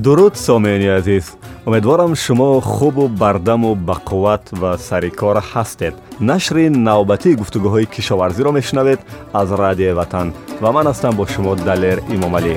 дуруд сомеёни азиз. Умедворам шумо хубу бардаму бақувват ва сари кор ҳастед. Нашри навбатии гуфтугӯҳои кишоварзиро мешунавед аз радиои ватан. Ва ман ҳастам бо шумо далер имомалӣ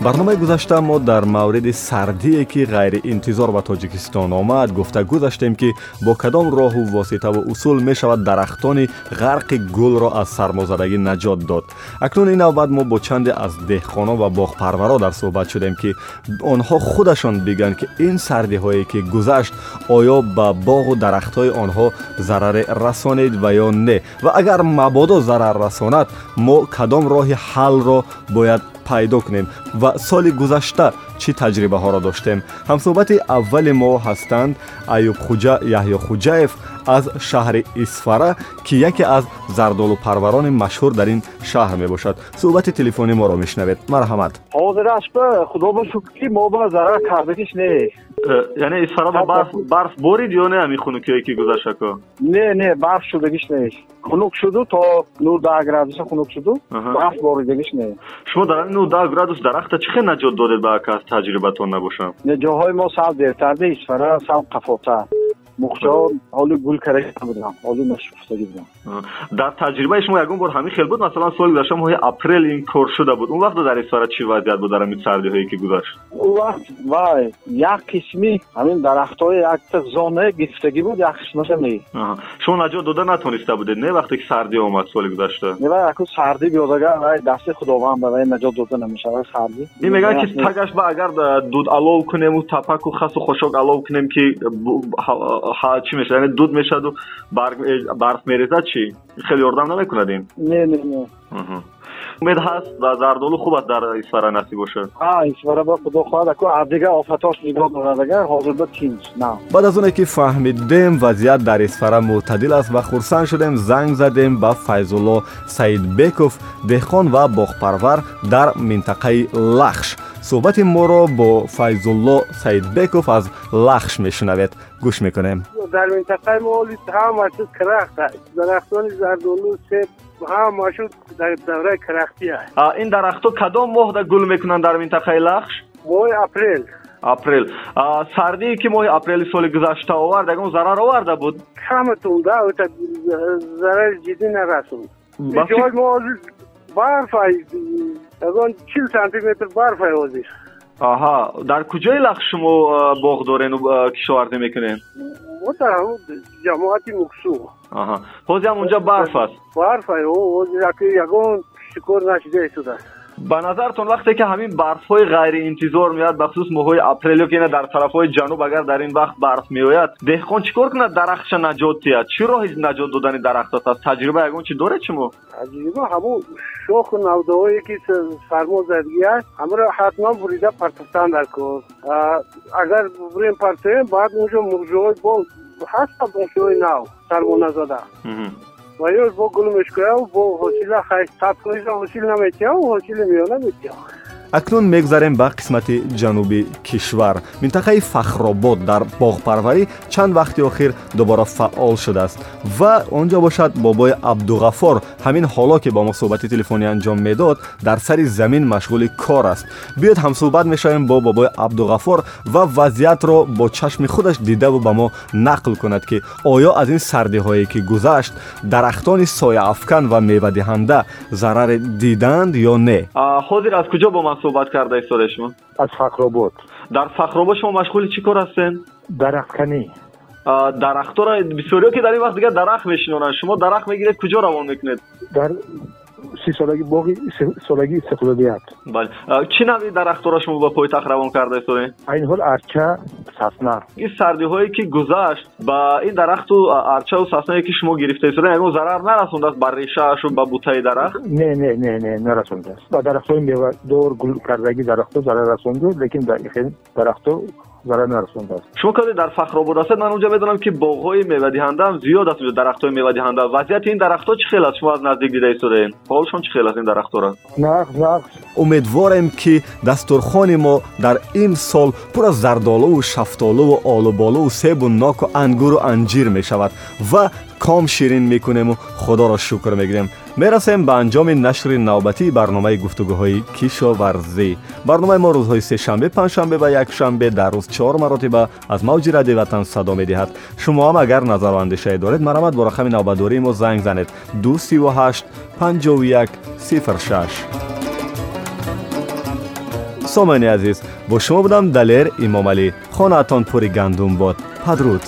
барномаи гузашта мо дар мавриди сардие ки ғайриинтизор ба тоҷикистон омад гуфта гузаштем ки бо кадом роҳу воситаву усул мешавад дарахтони ғарқи гулро аз сармозадагӣ наҷот дод. Акнун ин навбат мо бо чанде аз деҳқонон ва боғпарваро дар суҳбат шудем ки онҳо худашон бигӯянд ки ин сардиҳое ки гузашт оё ба боғу дарахтҳои онҳо зараре расонид ва ё не. Ва агар мабодо зарар расонад мо кадом роҳи ҳаллро бояд пайдо кунем ва соли гузашта чӣ таҷрибаҳоро доштем ҳамсӯҳбати аввали мо ҳастанд аюбхуҷа яҳьёхуҷаев аз шаҳри исфара ки яке аз зардолупарварони машҳур дар ин шаҳр мебошад суҳбати телефони моро мешунавед марҳамат ҳозираш ба худо ба шукр ки мо ба зарар кардагиш не Э, яъне исфара ба барф барф борид ё не ҳамин хунукие ки гузаштако не не барф шудагиш не хунук шуду то нурдаҳ градуса хунук шуду барф боридагиш не шумо дар ин нурдаҳ градус дарахта чӣ хел наҷот додед ба ака аз таҷрибатон набошам. Ҷоҳои мо сав дертарда исфара сав қафотар мухҷон ҳоли гул карда будам ҳоли нашуфтагӣ будам. Дар таҷрибаи шумо ягон бор ҳамин хел буд масалан соли гузашта моҳи апрел ин кор шуда буд. Он вақт дар исфара чӣ вазъият буд дар ҳамин сардиҳое ки гузашт? Он вақт вай як қисми ҳамин дарахтҳои якта зона гирифтагӣ буд як қисмаша не шумо наҷот дода натониста будед не вақте ки сардӣ омад соли гузашта? Вай яку сардӣ биёдага вай дасти худованд вай наҷот дода намешавад сардӣ. Ин мегӯяд ки тагаш ба агар дуд алов кунему тапаку хасу хушок алов кунем ки чӣ мешавад? Яъне дуд мешаваду барф мерезад чӣ? Хеле ёрдам намекунад ин не не. Не умед ҳаст ва зардолу хуб аст дар исфара насиб бошад? Исфара ба худо хоҳад аку ардига офатош нигоҳ дорад агар ҳозирда тинҷ на. Баъд аз оне ки фаҳмидем вазъият дар исфара мӯътадил аст ва хурсанд шудем занг задем ба файзулло саидбеков деҳқон ва боғпарвар дар минтақаи лахш صحبت ما را با فیض الله سید بکوف از لخش میشنوید. گوش می‌کنیم. در منطقه ما هم مشهود کرخت است. درختان زردالو سیب هم مشهود در دوره کرختی است. این درخت کدام ماه در گل می‌کنند در منطقه لخش؟ ماه اپریل. اپریل. سردی که ماه اپریل سال گذشته آورد اون ضرر آورده بود؟ کم تونده ضرر جدی نرسوند. بس... ما барфай ягон чил сантиметр барфай ҳозир аҳа дар куҷои лахш шумо боғ дорену кишоварзӣ мекунед мо дар ҷамоати муксу аҳа ҳозир ҳам унҷа барф аст барфа ҳозир ягон шикор нашуда истодааст ба назартон вақте ки ҳамин барфҳои ғайриинтизор меояд бахусус моҳҳои апрелио ки дар тарафҳои ҷануб агар дар ин вақт барф меояд деҳқон чӣ кор кунад дарахтша наҷот диҳад чӣ роҳи наҷот додани дарахтот аст таҷриба ягон чи доред шумо таҷриба ҳамон шоху навдаҳое ки сармо задгӣ аст ҳамаро ҳатман бурида партофтан дар кор. Агар бурем партоем баъд онҷо мурҷоҳои бо ҳаста бошиҳои нав сармоназада ва ё бо гул мешкӯяв бо ҳосила хай сабкониша ҳосил наметиҳав ҳосили миёна метиҳав акнун мегузарем ба қисмати ҷануби кишвар минтақаи фахробод дар боғпарварӣ чанд вақти охир дубора фаъол шудааст ва он ҷо бошад бобои абдуғаффор ҳамин ҳоло ки бо мо суҳбати телефонӣ анҷом медод дар сари замин машғули кор аст биёед ҳамсуҳбат мешавем бо бобои абдуғаффор ва вазъиятро бо чашми худаш дидаву ба мо нақл кунад ки оё аз ин сардиҳое ки гузашт дарахтони сояафкан ва мевадиҳанда зараре дидаанд ё не ҳозир аз куҷо бо ман صحبت کرده ایستاده شما از فخرآباد در فخرآباد شما مشغول چی کار هستین؟ درخت کنی درخت را بسیاری که در این وقت دیگه درخت میشنونن شما درخت می‌گیرید کجا روان می‌کنید؟ در سی سالگی باقی سی سالگی استقلالیت. بله. چی نوی درخت را شما به پایتخت روان کرده ایستاده این حال ارچه сасна. Ин сардиҳое ки гузашт ба ин дарахту арчаву саснае ки шумо гирифта истода ягон зарар нарасондааст ба решаашу ба бутаи дарахт? Не не не не нарасондааст. Ба дарахтҳои мевадор гул кардагӣ дарахтҳо зарар расонду лекин дарахтҳо зарар нарасондааст шумо каде дар фахробод ҳастед ман онҷа медонам ки боғҳои мевадиҳандаам зиёд аст онҷа дарахтҳои мевадиҳанда вазъияти ин дарахтҳо чӣ хел аст? Шумо аз наздик дида истодаед ҳолшон чӣ хел аст ин дарахтҳоро нақс нақс умедворем ки дастурхони мо дар ин сол пур аз зардолуву шафтолуву олуболуву себу ноку ангуру анҷир мешавад ва ком ширин мекунему. Худоро шукр мегӯем мерасем ба анҷоми нашри навбатии барномаи гуфтугӯҳои кишоварзӣ. Барномаи мо рӯзҳои сешанбе панҷшанбе ва якшанбе дар рӯз чор маротиба аз мавҷи радиои ватан садо медиҳад. Шумоам агар назару андешае доред марамат бо рақами навбатдории мо занг занед. 238 51 06 сомаини азиз бо шумо будам далер имомалӣ хонаатон пури гандум бод. Падруд